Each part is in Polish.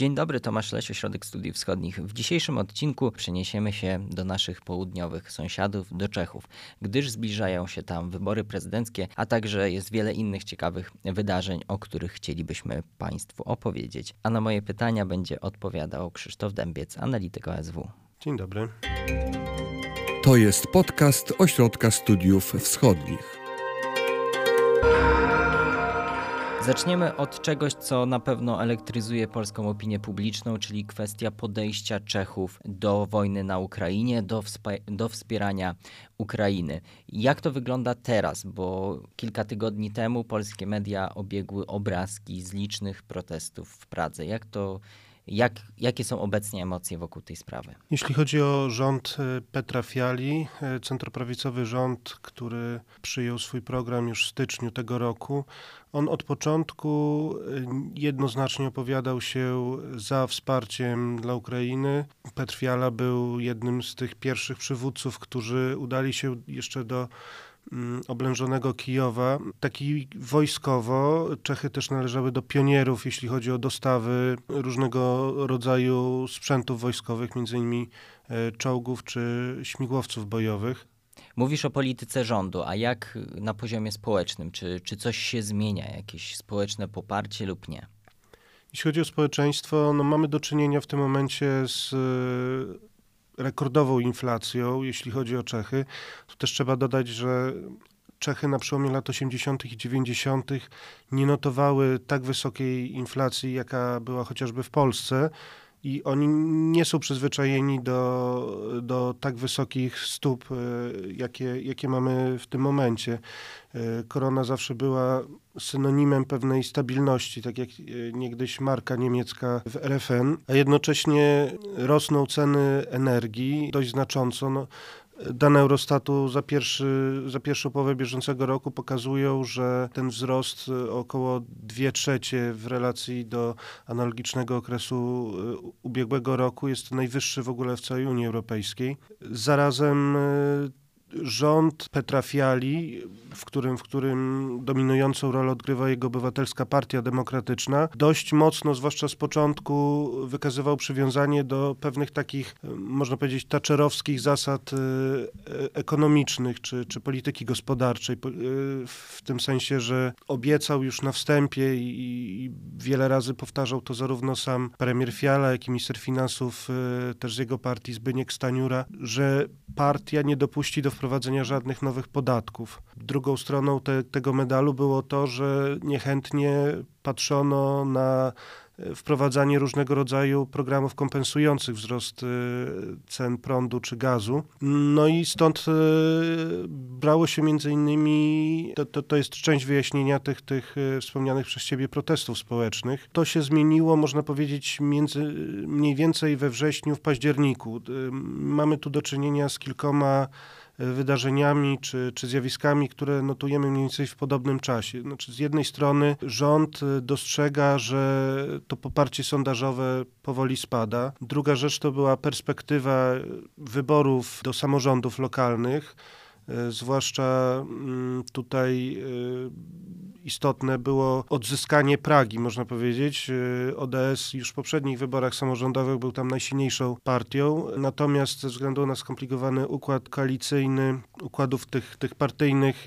Dzień dobry, Tomasz Lesio, Ośrodek Studiów Wschodnich. W dzisiejszym odcinku przeniesiemy się do naszych południowych sąsiadów, do Czechów, gdyż zbliżają się tam wybory prezydenckie, a także jest wiele innych ciekawych wydarzeń, o których chcielibyśmy Państwu opowiedzieć. A na moje pytania będzie odpowiadał Krzysztof Dębiec, analityk OSW. Dzień dobry. To jest podcast Ośrodka Studiów Wschodnich. Zaczniemy od czegoś, co na pewno elektryzuje polską opinię publiczną, czyli kwestia podejścia Czechów do wojny na Ukrainie, do, do wspierania Ukrainy. Jak to wygląda teraz? Bo kilka tygodni temu polskie media obiegły obrazki z licznych protestów w Pradze. Jak to jak, jakie są obecnie emocje wokół tej sprawy? Jeśli chodzi o rząd e, Petra Fiali, e, centroprawicowy rząd, który przyjął swój program już w styczniu tego roku, on od początku e, jednoznacznie opowiadał się za wsparciem dla Ukrainy. Petr Fiala był jednym z tych pierwszych przywódców, którzy udali się jeszcze do oblężonego Kijowa. Taki wojskowo Czechy też należały do pionierów, jeśli chodzi o dostawy różnego rodzaju sprzętów wojskowych, między innymi e, czołgów czy śmigłowców bojowych. Mówisz o polityce rządu, a jak na poziomie społecznym? Czy, czy coś się zmienia, jakieś społeczne poparcie lub nie? Jeśli chodzi o społeczeństwo, no mamy do czynienia w tym momencie z rekordową inflacją, jeśli chodzi o Czechy. Tu też trzeba dodać, że Czechy na przełomie lat 80. i 90. nie notowały tak wysokiej inflacji, jaka była chociażby w Polsce i oni nie są przyzwyczajeni do, do tak wysokich stóp, e, jakie, jakie mamy w tym momencie. E, korona zawsze była synonimem pewnej stabilności, tak jak e, niegdyś marka niemiecka w RFN, a jednocześnie rosną ceny energii dość znacząco. No, Dane Eurostatu za, pierwszy, za pierwszą połowę bieżącego roku pokazują, że ten wzrost y, około 2 trzecie w relacji do analogicznego okresu y, ubiegłego roku jest najwyższy w ogóle w całej Unii Europejskiej. Zarazem y, rząd Petra Fiali, w którym, w którym dominującą rolę odgrywa jego obywatelska partia demokratyczna, dość mocno, zwłaszcza z początku, wykazywał przywiązanie do pewnych takich, można powiedzieć, taczelowskich zasad e, ekonomicznych czy, czy polityki gospodarczej. E, w tym sensie, że obiecał już na wstępie i, wiele razy powtarzał to zarówno sam premier Fiala, jak i minister finansów e, też z jego partii Zbyniek Staniura, że partia nie dopuści do wprowadzenia żadnych nowych podatków. Drugą stroną te, tego medalu było to, że niechętnie patrzono na e, wprowadzanie różnego rodzaju programów kompensujących wzrost e, cen prądu czy gazu. No i stąd e, brało się między innymi, to, to, to jest część wyjaśnienia tych, tych wspomnianych przez ciebie protestów społecznych. To się zmieniło, można powiedzieć, między, mniej więcej we wrześniu, w październiku. Mamy tu do czynienia z kilkoma wydarzeniami czy, czy zjawiskami, które notujemy mniej więcej w podobnym czasie. Znaczy, z jednej strony rząd y, dostrzega, że to poparcie sondażowe powoli spada. Druga rzecz to była perspektywa wyborów do samorządów lokalnych. Y, zwłaszcza mm, tutaj y, istotne było odzyskanie Pragi, można powiedzieć. Y, ODS już w poprzednich wyborach samorządowych był tam najsilniejszą partią, natomiast ze względu na skomplikowany układ koalicyjny, układów tych, tych partyjnych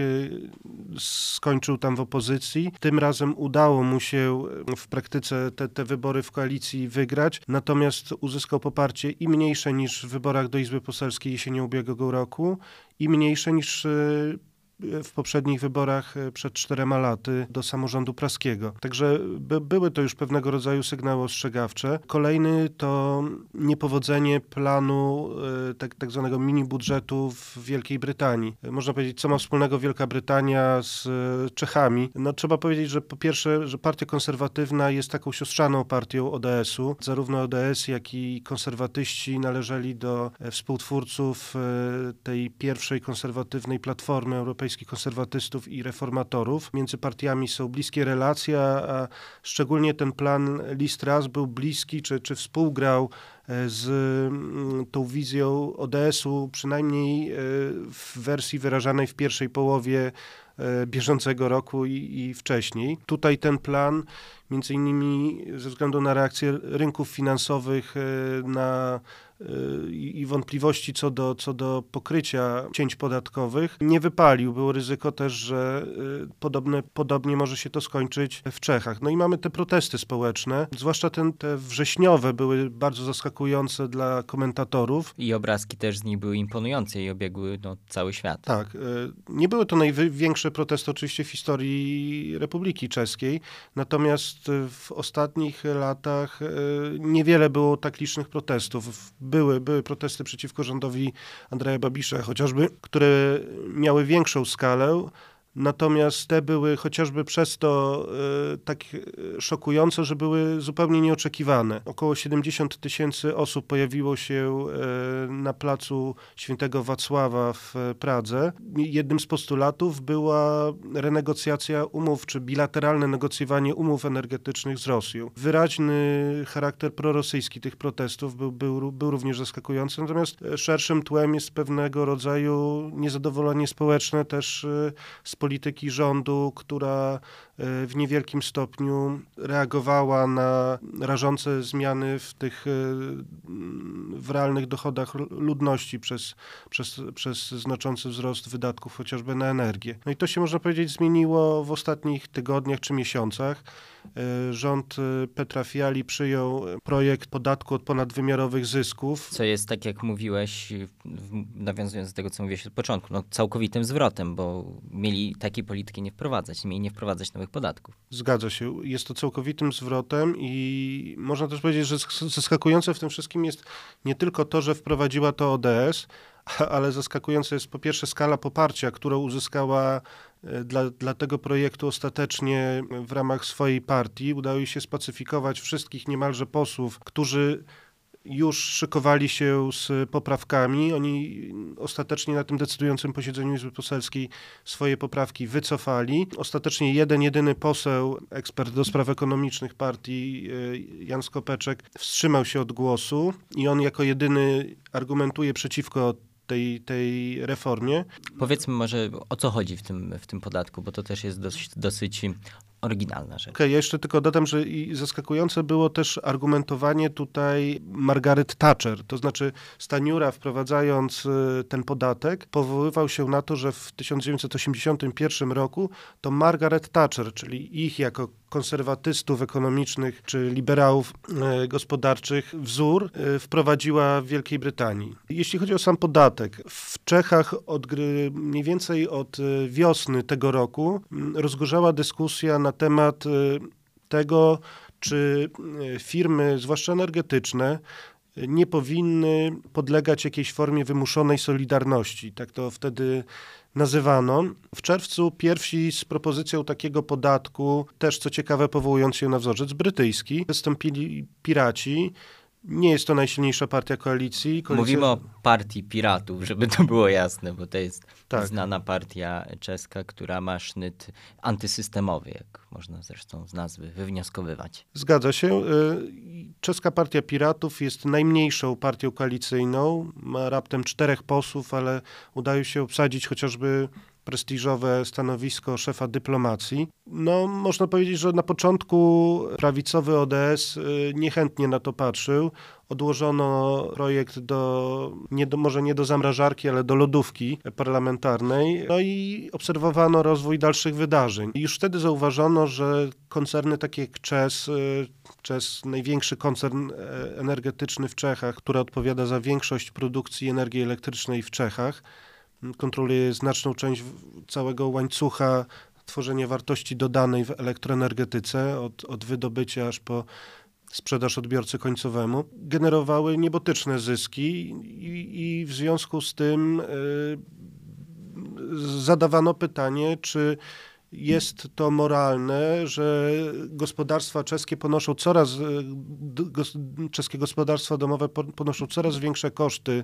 skończył tam w opozycji. Tym razem udało mu się w praktyce te, te wybory w koalicji wygrać, natomiast uzyskał poparcie i mniejsze niż w wyborach do Izby Poselskiej jesienią ubiegłego roku i mniejsze niż y, w poprzednich wyborach e, przed czterema laty do samorządu praskiego. Także by, były to już pewnego rodzaju sygnały ostrzegawcze. Kolejny to niepowodzenie planu e, tak, tak zwanego mini budżetu w Wielkiej Brytanii. Można powiedzieć, co ma wspólnego Wielka Brytania z e, Czechami. No trzeba powiedzieć, że po pierwsze, że partia konserwatywna jest taką siostrzaną partią ODS-u. Zarówno ODS, jak i konserwatyści należeli do współtwórców tej pierwszej konserwatywnej platformy europejskiej europejskich konserwatystów i reformatorów. Między partiami są bliskie relacje, a szczególnie ten plan List Raz był bliski, czy, czy współgrał e, z mm, tą wizją ODS-u, przynajmniej e, w wersji wyrażanej w pierwszej połowie e, bieżącego roku i, i wcześniej. Tutaj ten plan, między innymi ze względu na reakcję rynków finansowych na i wątpliwości co do, co do pokrycia cięć podatkowych nie wypalił. Było ryzyko też, że y, podobne, podobnie może się to skończyć w Czechach. No i mamy te protesty społeczne, zwłaszcza ten, te wrześniowe były bardzo zaskakujące dla komentatorów. I obrazki też z nich były imponujące i obiegły no, cały świat. Tak. Y, nie były to największe protesty oczywiście w historii Republiki Czeskiej, natomiast w ostatnich latach y, niewiele było tak licznych protestów były, były protesty przeciwko rządowi Andrzeja Babisza chociażby, które miały większą skalę, Natomiast te były chociażby przez to e, tak e, szokujące, że były zupełnie nieoczekiwane. Około 70 tysięcy osób pojawiło się e, na placu Świętego Wacława w Pradze. Jednym z postulatów była renegocjacja umów, czy bilateralne negocjowanie umów energetycznych z Rosją. Wyraźny charakter prorosyjski tych protestów był, był, był również zaskakujący, natomiast szerszym tłem jest pewnego rodzaju niezadowolenie społeczne też z polityki rządu, która e, w niewielkim stopniu reagowała na rażące zmiany w tych e, w realnych dochodach ludności przez, przez, przez znaczący wzrost wydatków chociażby na energię. No i to się można powiedzieć zmieniło w ostatnich tygodniach czy miesiącach. E, rząd Petra Fiali przyjął projekt podatku od ponadwymiarowych zysków. Co jest, tak jak mówiłeś, nawiązując do tego, co mówiłeś od początku, no, całkowitym zwrotem, bo mieli takiej polityki nie wprowadzać, mieli nie wprowadzać nowych podatków. Zgadza się. Jest to całkowitym zwrotem i można też powiedzieć, że zaskakujące w tym wszystkim jest nie tylko to, że wprowadziła to ODS, ale zaskakująca jest po pierwsze skala poparcia, którą uzyskała dla, dla tego projektu ostatecznie w ramach swojej partii. Udało się spacyfikować wszystkich niemalże posłów, którzy już szykowali się z poprawkami. Oni ostatecznie na tym decydującym posiedzeniu Izby Poselskiej swoje poprawki wycofali. Ostatecznie jeden, jedyny poseł, ekspert do spraw ekonomicznych partii, e, Jan Skopeczek, wstrzymał się od głosu i on jako jedyny argumentuje przeciwko tej, tej reformie. Powiedzmy może o co chodzi w tym, w tym podatku, bo to też jest dosyć, dosyć oryginalna rzecz. Okay, ja jeszcze tylko dodam, że i zaskakujące było też argumentowanie tutaj Margaret Thatcher. To znaczy Staniura wprowadzając y, ten podatek powoływał się na to, że w 1981 roku to Margaret Thatcher, czyli ich jako konserwatystów ekonomicznych czy liberałów e, gospodarczych wzór e, wprowadziła w Wielkiej Brytanii. Jeśli chodzi o sam podatek, w Czechach od, mniej więcej od e, wiosny tego roku rozgorzała dyskusja na temat tego, czy firmy, zwłaszcza energetyczne, nie powinny podlegać jakiejś formie wymuszonej solidarności. Tak to wtedy nazywano. W czerwcu pierwsi z propozycją takiego podatku, też co ciekawe powołując się na wzorzec brytyjski, wystąpili piraci. Nie jest to najsilniejsza partia koalicji. Koalicja... Mówimy o partii piratów, żeby to było jasne, bo to jest tak. znana partia czeska, która ma sznyt antysystemowy, jak można zresztą z nazwy wywnioskowywać. Zgadza się. Y, czeska Partia Piratów jest najmniejszą partią koalicyjną. Ma raptem czterech posłów, ale udaje się obsadzić chociażby prestiżowe stanowisko szefa dyplomacji. No, można powiedzieć, że na początku prawicowy ODS y, niechętnie na to patrzył. Odłożono projekt do, nie do, może nie do zamrażarki, ale do lodówki parlamentarnej. No i obserwowano rozwój dalszych wydarzeń. Już wtedy zauważono, że koncerny takie jak ČES, y, ČES największy koncern e, energetyczny w Czechach, który odpowiada za większość produkcji energii elektrycznej w Czechach, kontroluje znaczną część całego łańcucha tworzenia wartości dodanej w elektroenergetyce, od, od wydobycia aż po sprzedaż odbiorcy końcowemu, generowały niebotyczne zyski i, i w związku z tym y, zadawano pytanie, czy jest to moralne, że gospodarstwa czeskie ponoszą coraz, czeskie gospodarstwa domowe ponoszą coraz większe koszty y,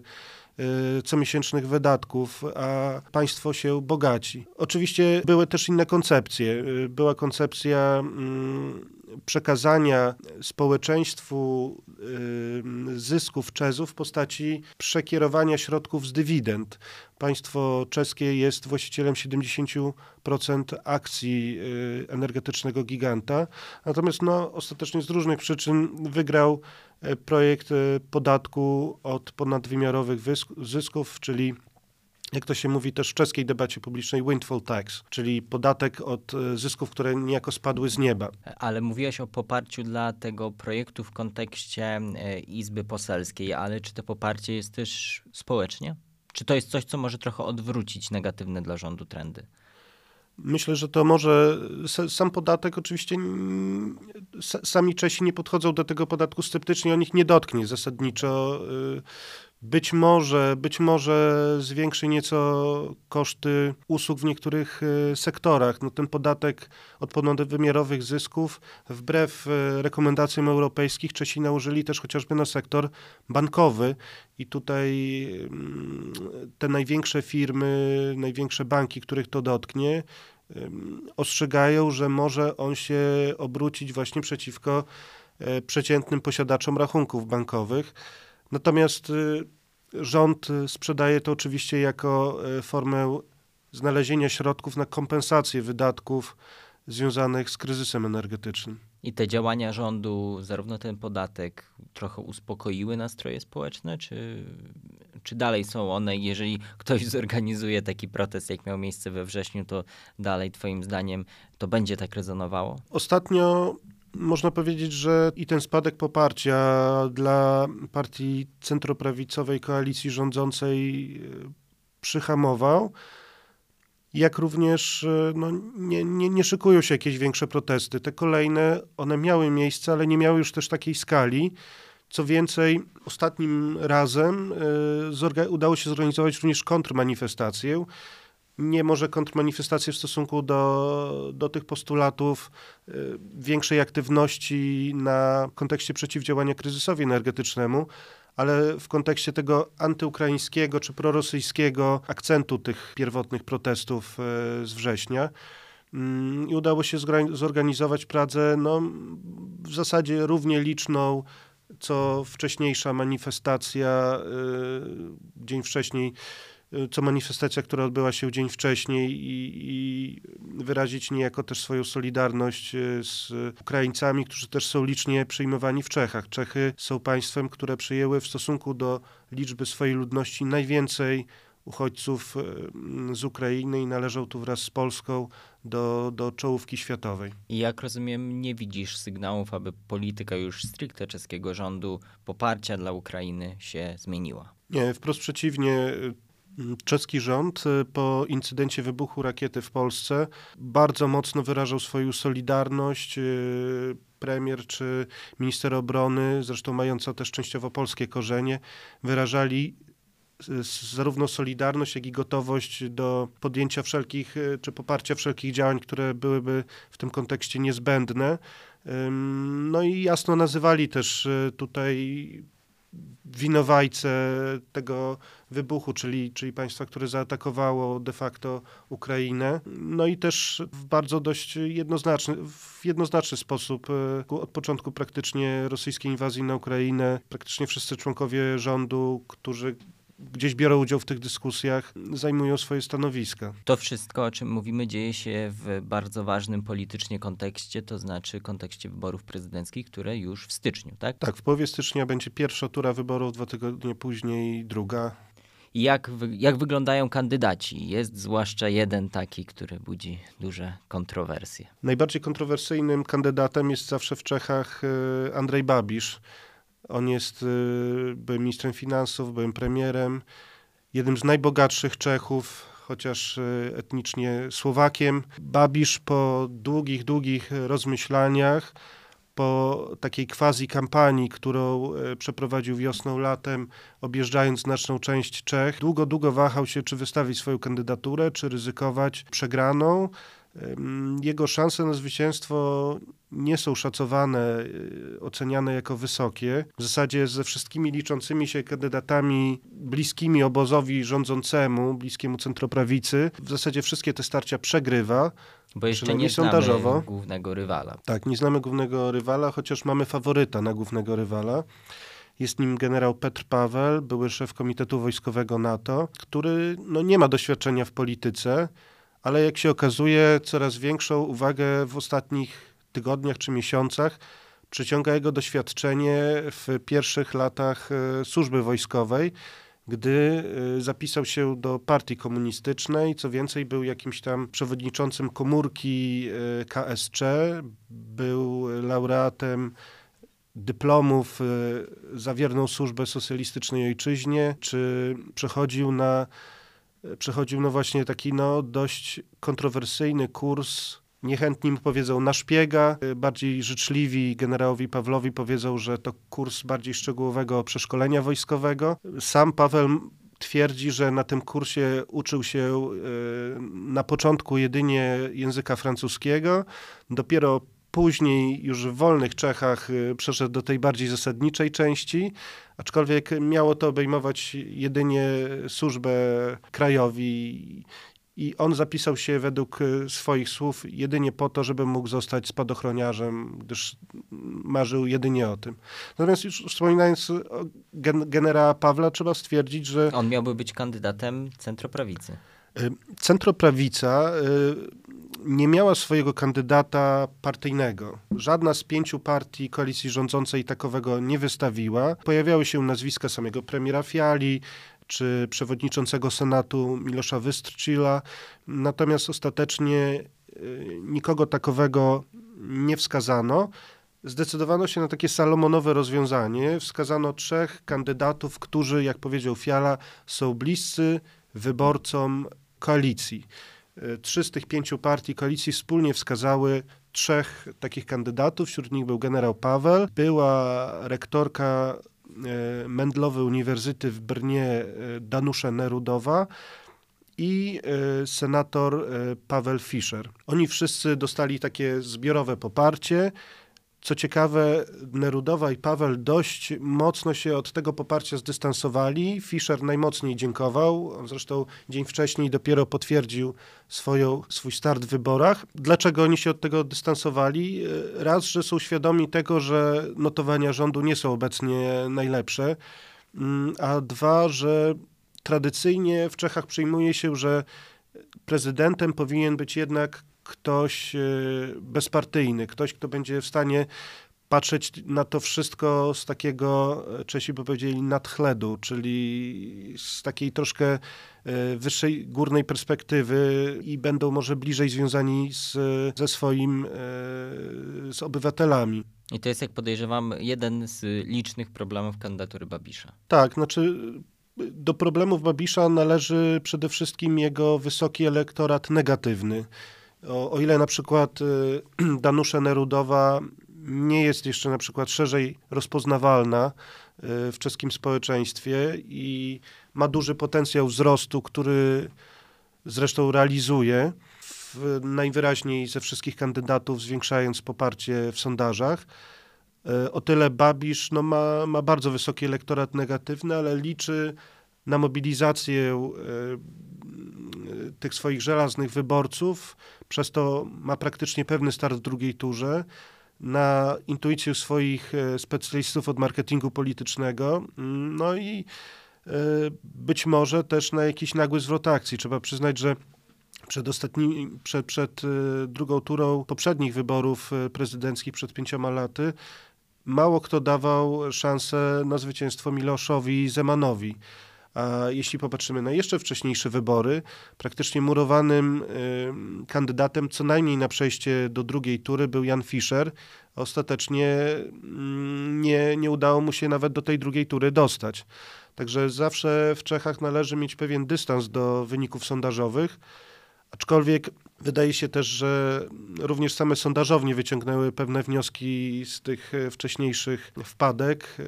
comiesięcznych wydatków, a państwo się bogaci. Oczywiście były też inne koncepcje. Y, Była koncepcja mm, przekazania społeczeństwu zysków Czezu w postaci przekierowania środków z dywidend. Państwo czeskie jest właścicielem 70% akcji y, energetycznego giganta, natomiast no, ostatecznie z różnych przyczyn wygrał y, projekt y, podatku od ponadwymiarowych zysków, czyli jak to się mówi też w czeskiej debacie publicznej, windfall tax, czyli podatek od y, zysków, które niejako spadły z nieba. Ale mówiłeś o poparciu dla tego projektu w kontekście e, Izby Poselskiej, ale czy to poparcie jest też społecznie? Czy to jest coś, co może trochę odwrócić negatywne dla rządu trendy? Myślę, że to może sa- sam podatek oczywiście sa- sami Czesi nie podchodzą do tego podatku sceptycznie, on ich nie dotknie zasadniczo. y, Być może, być może zwiększy nieco koszty usług w niektórych y, sektorach. No, ten podatek od ponadwymiarowych zysków, wbrew y, rekomendacjom europejskich, Czesi nałożyli też chociażby na sektor bankowy i tutaj mm, te największe firmy, największe banki, których to dotknie, ostrzegają, że może on się obrócić właśnie przeciwko e, przeciętnym posiadaczom rachunków bankowych. Natomiast y, rząd y, sprzedaje to oczywiście jako e, formę znalezienia środków na kompensację wydatków związanych z kryzysem energetycznym. I te działania rządu, zarówno ten podatek, trochę uspokoiły nastroje społeczne, czy, czy dalej są one, jeżeli ktoś zorganizuje taki protest, jak miał miejsce we wrześniu, to dalej, Twoim zdaniem, to będzie tak rezonowało? Ostatnio można powiedzieć, że i ten spadek poparcia dla partii centroprawicowej koalicji rządzącej e, przyhamował, jak również e, no, nie, nie, nie szykują się jakieś większe protesty. Te kolejne, one miały miejsce, ale nie miały już też takiej skali. Co więcej, ostatnim razem zorga- udało się zorganizować również kontrmanifestację. Nie może kontrmanifestację w stosunku do, do tych postulatów y, większej aktywności na kontekście przeciwdziałania kryzysowi energetycznemu, ale w kontekście tego antyukraińskiego czy prorosyjskiego akcentu tych pierwotnych protestów y, z września. Mm, I udało się zorganizować Pradze no, w zasadzie równie liczną, co wcześniejsza manifestacja y, dzień wcześniej co manifestacja, która odbyła się dzień wcześniej i, i wyrazić niejako też swoją solidarność e, z Ukraińcami, którzy też są licznie przyjmowani w Czechach. Czechy są państwem, które przyjęły w stosunku do liczby swojej ludności najwięcej uchodźców e, z Ukrainy i należą tu wraz z Polską do, do czołówki światowej. Jak rozumiem, nie widzisz sygnałów, aby polityka już stricte czeskiego rządu poparcia dla Ukrainy się zmieniła. Nie, wprost przeciwnie. Czeski rząd y, po incydencie wybuchu rakiety w Polsce bardzo mocno wyrażał swoją solidarność. y, Premier czy minister obrony, zresztą mająca też częściowo polskie korzenie, wyrażali y, zarówno solidarność, jak i gotowość do podjęcia wszelkich, czy poparcia wszelkich działań, które byłyby w tym kontekście niezbędne. No i jasno nazywali też tutaj winowajcę tego wybuchu, czyli, czyli państwa, które zaatakowało de facto Ukrainę. No i też w bardzo dość jednoznaczny, w jednoznaczny sposób e, od początku praktycznie rosyjskiej inwazji na Ukrainę, praktycznie wszyscy członkowie rządu, którzy gdzieś biorą udział w tych dyskusjach, zajmują swoje stanowiska. To wszystko, o czym mówimy, dzieje się w bardzo ważnym politycznie kontekście, to znaczy kontekście wyborów prezydenckich, które już w styczniu, tak? Tak, w połowie stycznia będzie pierwsza tura wyborów, dwa tygodnie później druga. Jak, jak wyglądają kandydaci? Jest zwłaszcza jeden taki, który budzi duże kontrowersje. Najbardziej kontrowersyjnym kandydatem jest zawsze w Czechach e, Andrzej Babisz. On jest e, byłym ministrem finansów, byłym premierem, jednym z najbogatszych Czechów, chociaż e, etnicznie Słowakiem. Babisz po długich, długich rozmyślaniach, po takiej quasi kampanii, którą e, przeprowadził wiosną, latem, objeżdżając znaczną część Czech, długo, długo wahał się, czy wystawić swoją kandydaturę, czy ryzykować przegraną. Jego szanse na zwycięstwo nie są szacowane, y, oceniane jako wysokie. W zasadzie ze wszystkimi liczącymi się kandydatami bliskimi obozowi rządzącemu, bliskiemu centroprawicy, w zasadzie wszystkie te starcia przegrywa. Bo jeszcze nie znamy sondażowo. głównego rywala. Tak, nie znamy głównego rywala, chociaż mamy faworyta na głównego rywala. Jest nim generał Petr Paweł, były szef Komitetu Wojskowego NATO, który no, nie ma doświadczenia w polityce, ale jak się okazuje, coraz większą uwagę w ostatnich tygodniach czy miesiącach przyciąga jego doświadczenie w pierwszych latach e, służby wojskowej, gdy e, zapisał się do partii komunistycznej, co więcej był jakimś tam przewodniczącym komórki e, KSC, był laureatem dyplomów za wierną służbę socjalistycznej ojczyźnie, czy przechodził na, przechodził no właśnie taki no dość kontrowersyjny kurs. Niechętni mu powiedzą na szpiega, bardziej życzliwi generałowi Pawlowi powiedzą, że to kurs bardziej szczegółowego przeszkolenia wojskowego. Sam Paweł twierdzi, że na tym kursie uczył się e, na początku jedynie języka francuskiego, dopiero później już w wolnych Czechach y, przeszedł do tej bardziej zasadniczej części, aczkolwiek miało to obejmować jedynie służbę krajowi i on zapisał się według y, swoich słów jedynie po to, żeby mógł zostać spadochroniarzem, gdyż marzył jedynie o tym. Natomiast już wspominając o gen generała Pawła, trzeba stwierdzić, że On miałby być kandydatem centroprawicy. y, centroprawica nie miała swojego kandydata partyjnego. Żadna z pięciu partii koalicji rządzącej takowego nie wystawiła. Pojawiały się nazwiska samego premiera Fiali, czy przewodniczącego Senatu Milosza Wystrczyla, natomiast ostatecznie y, nikogo takowego nie wskazano. Zdecydowano się na takie salomonowe rozwiązanie. Wskazano trzech kandydatów, którzy, jak powiedział Fiala, są bliscy wyborcom koalicji. Y, Trzy z tych pięciu partii koalicji wspólnie wskazały trzech takich kandydatów. Wśród nich był generał Paweł, była rektorka e, Mendlowy Uniwersyty w Brnie e, Danusze Nerudowa i e, senator e, Paweł Fischer. Oni wszyscy dostali takie zbiorowe poparcie. Co ciekawe, Nerudowa i Paweł dość mocno się od tego poparcia zdystansowali. Fischer najmocniej dziękował, on zresztą dzień wcześniej dopiero potwierdził swoją, swój start w wyborach. Dlaczego oni się od tego dystansowali? Raz, że są świadomi tego, że notowania rządu nie są obecnie najlepsze, Mm, a dwa, że tradycyjnie w Czechach przyjmuje się, że prezydentem powinien być jednak ktoś e, bezpartyjny, ktoś, kto będzie w stanie patrzeć na to wszystko z takiego, e, Czesi by powiedzieli, nadchledu, czyli z takiej troszkę e, wyższej, górnej perspektywy i będą może bliżej związani z, ze swoim, z obywatelami. I to jest, jak podejrzewam, jeden z licznych problemów kandydatury Babisza. Tak, znaczy do problemów Babisza należy przede wszystkim jego wysoki elektorat negatywny. O, o ile na przykład y, Danusze Nerudowa nie jest jeszcze na przykład szerzej rozpoznawalna y, w czeskim społeczeństwie i ma duży potencjał wzrostu, który zresztą realizuje w, najwyraźniej ze wszystkich kandydatów, zwiększając poparcie w sondażach. E, O tyle Babisz no, ma, ma bardzo wysoki elektorat negatywny, ale liczy na mobilizację tych swoich żelaznych wyborców, przez to ma praktycznie pewny start w drugiej turze, na intuicję swoich e, specjalistów od marketingu politycznego, mm, no i e, być może też na jakiś nagły zwrot akcji. Trzeba przyznać, że przed, ostatni, przed, przed e, drugą turą poprzednich wyborów prezydenckich przed pięcioma laty mało kto dawał szansę na zwycięstwo Miloszowi Zemanowi. A jeśli popatrzymy na jeszcze wcześniejsze wybory, praktycznie murowanym y, kandydatem co najmniej na przejście do drugiej tury był Jan Fischer. Ostatecznie mm, nie, nie udało mu się nawet do tej drugiej tury dostać. Także zawsze w Czechach należy mieć pewien dystans do wyników sondażowych, Aczkolwiek wydaje się też, że również same sondażownie wyciągnęły pewne wnioski z tych e, wcześniejszych wpadek. E,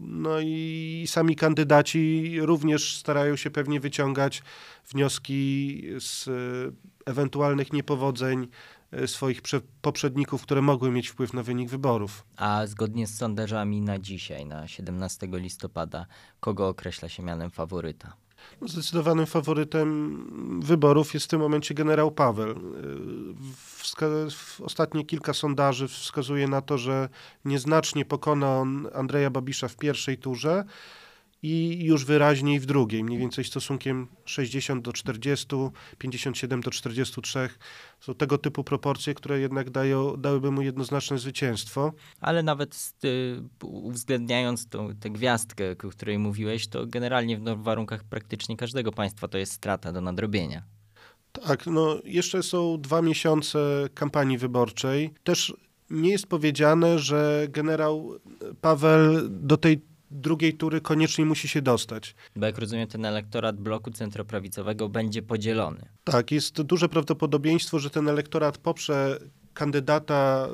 no i sami kandydaci również starają się pewnie wyciągać wnioski z e, ewentualnych niepowodzeń swoich poprzedników, które mogły mieć wpływ na wynik wyborów. A zgodnie z sondażami na dzisiaj, na 17 listopada, kogo określa się mianem faworyta? Zdecydowanym faworytem wyborów jest w tym momencie generał Paweł. W ostatnie kilka sondaży wskazuje na to, że nieznacznie pokona on Andrzeja Babisza w pierwszej turze i już wyraźniej w drugiej, mniej więcej stosunkiem 60 do 40, 57 do 43. Są tego typu proporcje, które jednak dają, dałyby mu jednoznaczne zwycięstwo. Ale nawet uwzględniając tą, tę gwiazdkę, o której mówiłeś, to generalnie w warunkach praktycznie każdego państwa to jest strata do nadrobienia. Tak, no jeszcze są dwa miesiące kampanii wyborczej. Też nie jest powiedziane, że generał Paweł do tej drugiej tury koniecznie musi się dostać. Bo jak rozumiem, ten elektorat bloku centroprawicowego będzie podzielony. Tak, jest duże prawdopodobieństwo, że ten elektorat poprze kandydata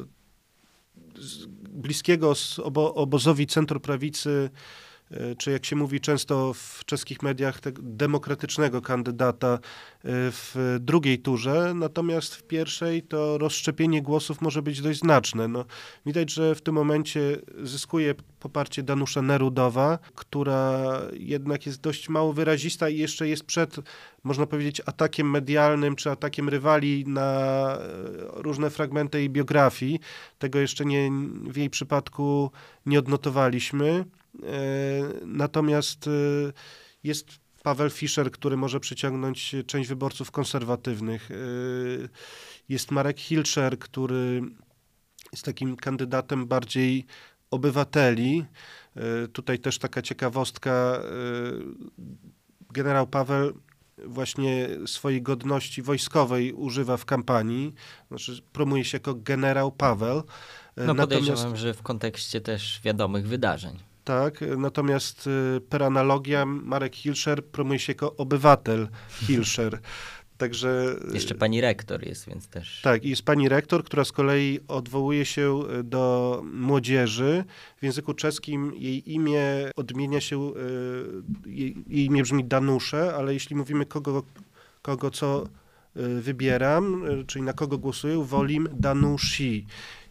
bliskiego obo obozowi centroprawicy E, czy jak się mówi często w czeskich mediach, demokratycznego kandydata e, w drugiej turze, natomiast w pierwszej to rozszczepienie głosów może być dość znaczne. No, widać, że w tym momencie zyskuje poparcie Danusza Nerudowa, która jednak jest dość mało wyrazista i jeszcze jest przed, można powiedzieć, atakiem medialnym czy atakiem rywali na e, różne fragmenty jej biografii. Tego jeszcze nie, w jej przypadku nie odnotowaliśmy. E, natomiast e, jest Paweł Fischer, który może przyciągnąć część wyborców konserwatywnych. E, jest Marek Hilscher, który jest takim kandydatem bardziej obywateli. Tutaj też taka ciekawostka. Generał Paweł właśnie swojej godności wojskowej używa w kampanii. Znaczy, promuje się jako generał Paweł. No podejrzewam, Natomiast... że w kontekście też wiadomych wydarzeń tak? Natomiast y, per analogia Marek Hilscher promuje się jako obywatel Hilscher. Także... Y, Jeszcze pani rektor jest, więc też... Tak, jest pani rektor, która z kolei odwołuje się y, do młodzieży. W języku czeskim jej imię odmienia się, jej, jej imię brzmi Danusze, ale jeśli mówimy kogo, kogo co wybieram, czyli na kogo głosuję, wolim Danushi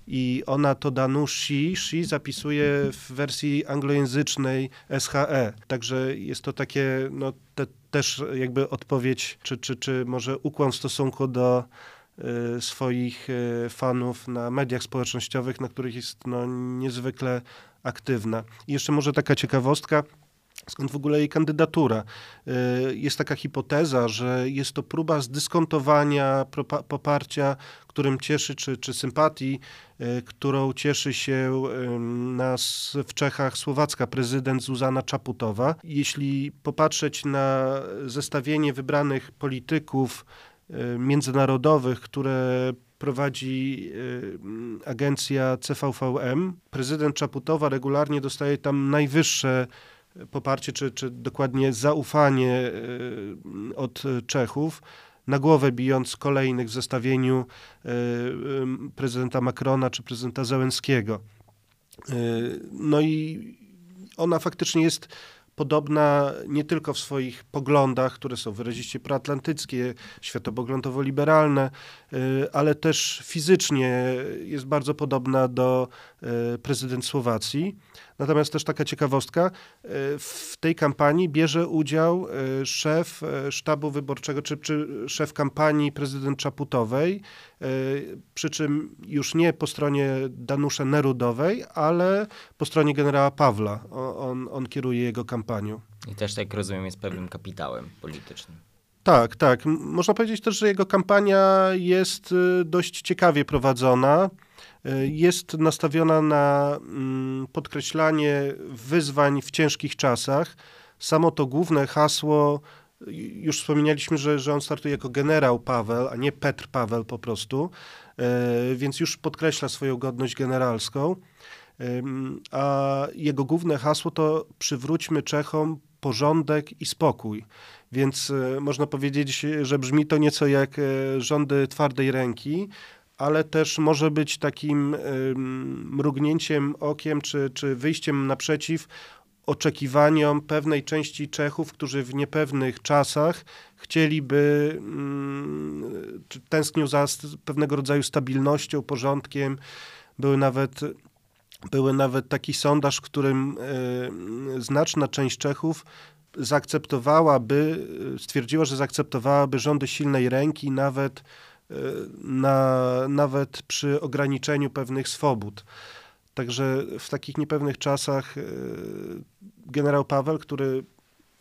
i ona to Danushi Shi zapisuje w wersji anglojęzycznej SHE. Także jest to takie no, te, też jakby odpowiedź, czy, czy, czy może ukłon w stosunku do y, swoich y, fanów na mediach społecznościowych, na których jest no, niezwykle aktywna. I jeszcze może taka ciekawostka, skąd w ogóle jej kandydatura. Y, jest taka hipoteza, że jest to próba zdyskontowania poparcia, którym cieszy, czy, czy sympatii, y, którą cieszy się nas w Czechach słowacka prezydent Zuzana Czaputowa. Jeśli popatrzeć na zestawienie wybranych polityków y, międzynarodowych, które prowadzi agencja CVVM. Prezydent Czaputowa regularnie dostaje tam najwyższe poparcie, czy, czy dokładnie zaufanie y, od Czechów, na głowę bijąc kolejnych w zestawieniu y, prezydenta Macrona czy prezydenta Zełenskiego. No i ona faktycznie jest podobna nie tylko w swoich poglądach, które są wyraziście proatlantyckie, światopoglądowo-liberalne, ale też fizycznie jest bardzo podobna do prezydent Słowacji. Natomiast też taka ciekawostka, e, w tej kampanii bierze udział e, szef e, sztabu wyborczego, czy, czy szef kampanii prezydent Czaputowej, przy czym już nie po stronie Danusza Nerudowej, ale po stronie generała Pawła. On, on kieruje jego kampanią. I też, jak rozumiem, jest pewnym kapitałem politycznym. Tak, tak. Można powiedzieć też, że jego kampania jest dość ciekawie prowadzona. E, jest nastawiona na mm, podkreślanie wyzwań w ciężkich czasach. Samo to główne hasło, już wspominaliśmy, że, że on startuje jako generał Paweł, a nie Petr Paweł po prostu, więc już podkreśla swoją godność generalską. A jego główne hasło to przywróćmy Czechom porządek i spokój. Więc e, można powiedzieć, że brzmi to nieco jak e, rządy twardej ręki, ale też może być takim mrugnięciem okiem czy, czy wyjściem naprzeciw oczekiwaniom pewnej części Czechów, którzy w niepewnych czasach chcieliby, mm, tęsknią za pewnego rodzaju stabilnością, porządkiem. Były nawet, były nawet taki sondaż, w którym e, znaczna część Czechów zaakceptowałaby, stwierdziła, że zaakceptowałaby rządy silnej ręki nawet, e, na, nawet przy ograniczeniu pewnych swobód. Także w takich niepewnych czasach e, generał Paweł, który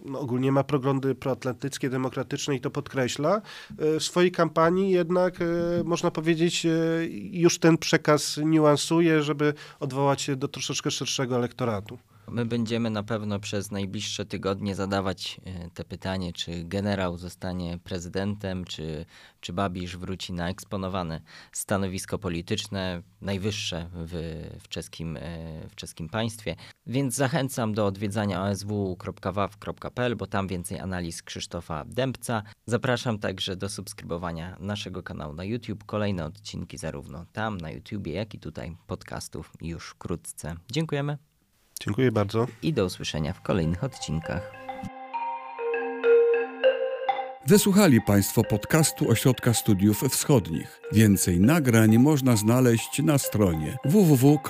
no, ogólnie ma proglądy proatlantyckie, demokratyczne i to podkreśla, e, w swojej kampanii jednak, e, można powiedzieć, już ten przekaz niuansuje, żeby odwołać się do troszeczkę szerszego elektoratu. My będziemy na pewno przez najbliższe tygodnie zadawać e, te pytanie, czy generał zostanie prezydentem, czy, czy Babisz wróci na eksponowane stanowisko polityczne, najwyższe w, w, czeskim, e, w czeskim państwie. Więc zachęcam do odwiedzania osw.waw.pl, bo tam więcej analiz Krzysztofa Dębca. Zapraszam także do subskrybowania naszego kanału na YouTube. Kolejne odcinki zarówno tam na YouTubie, jak i tutaj podcastów już wkrótce. Dziękujemy. Dziękuję bardzo. I do usłyszenia w kolejnych odcinkach. Wysłuchali Państwo podcastu Ośrodka Studiów Wschodnich. Więcej nagrań można znaleźć na stronie www.osw.waw.pl.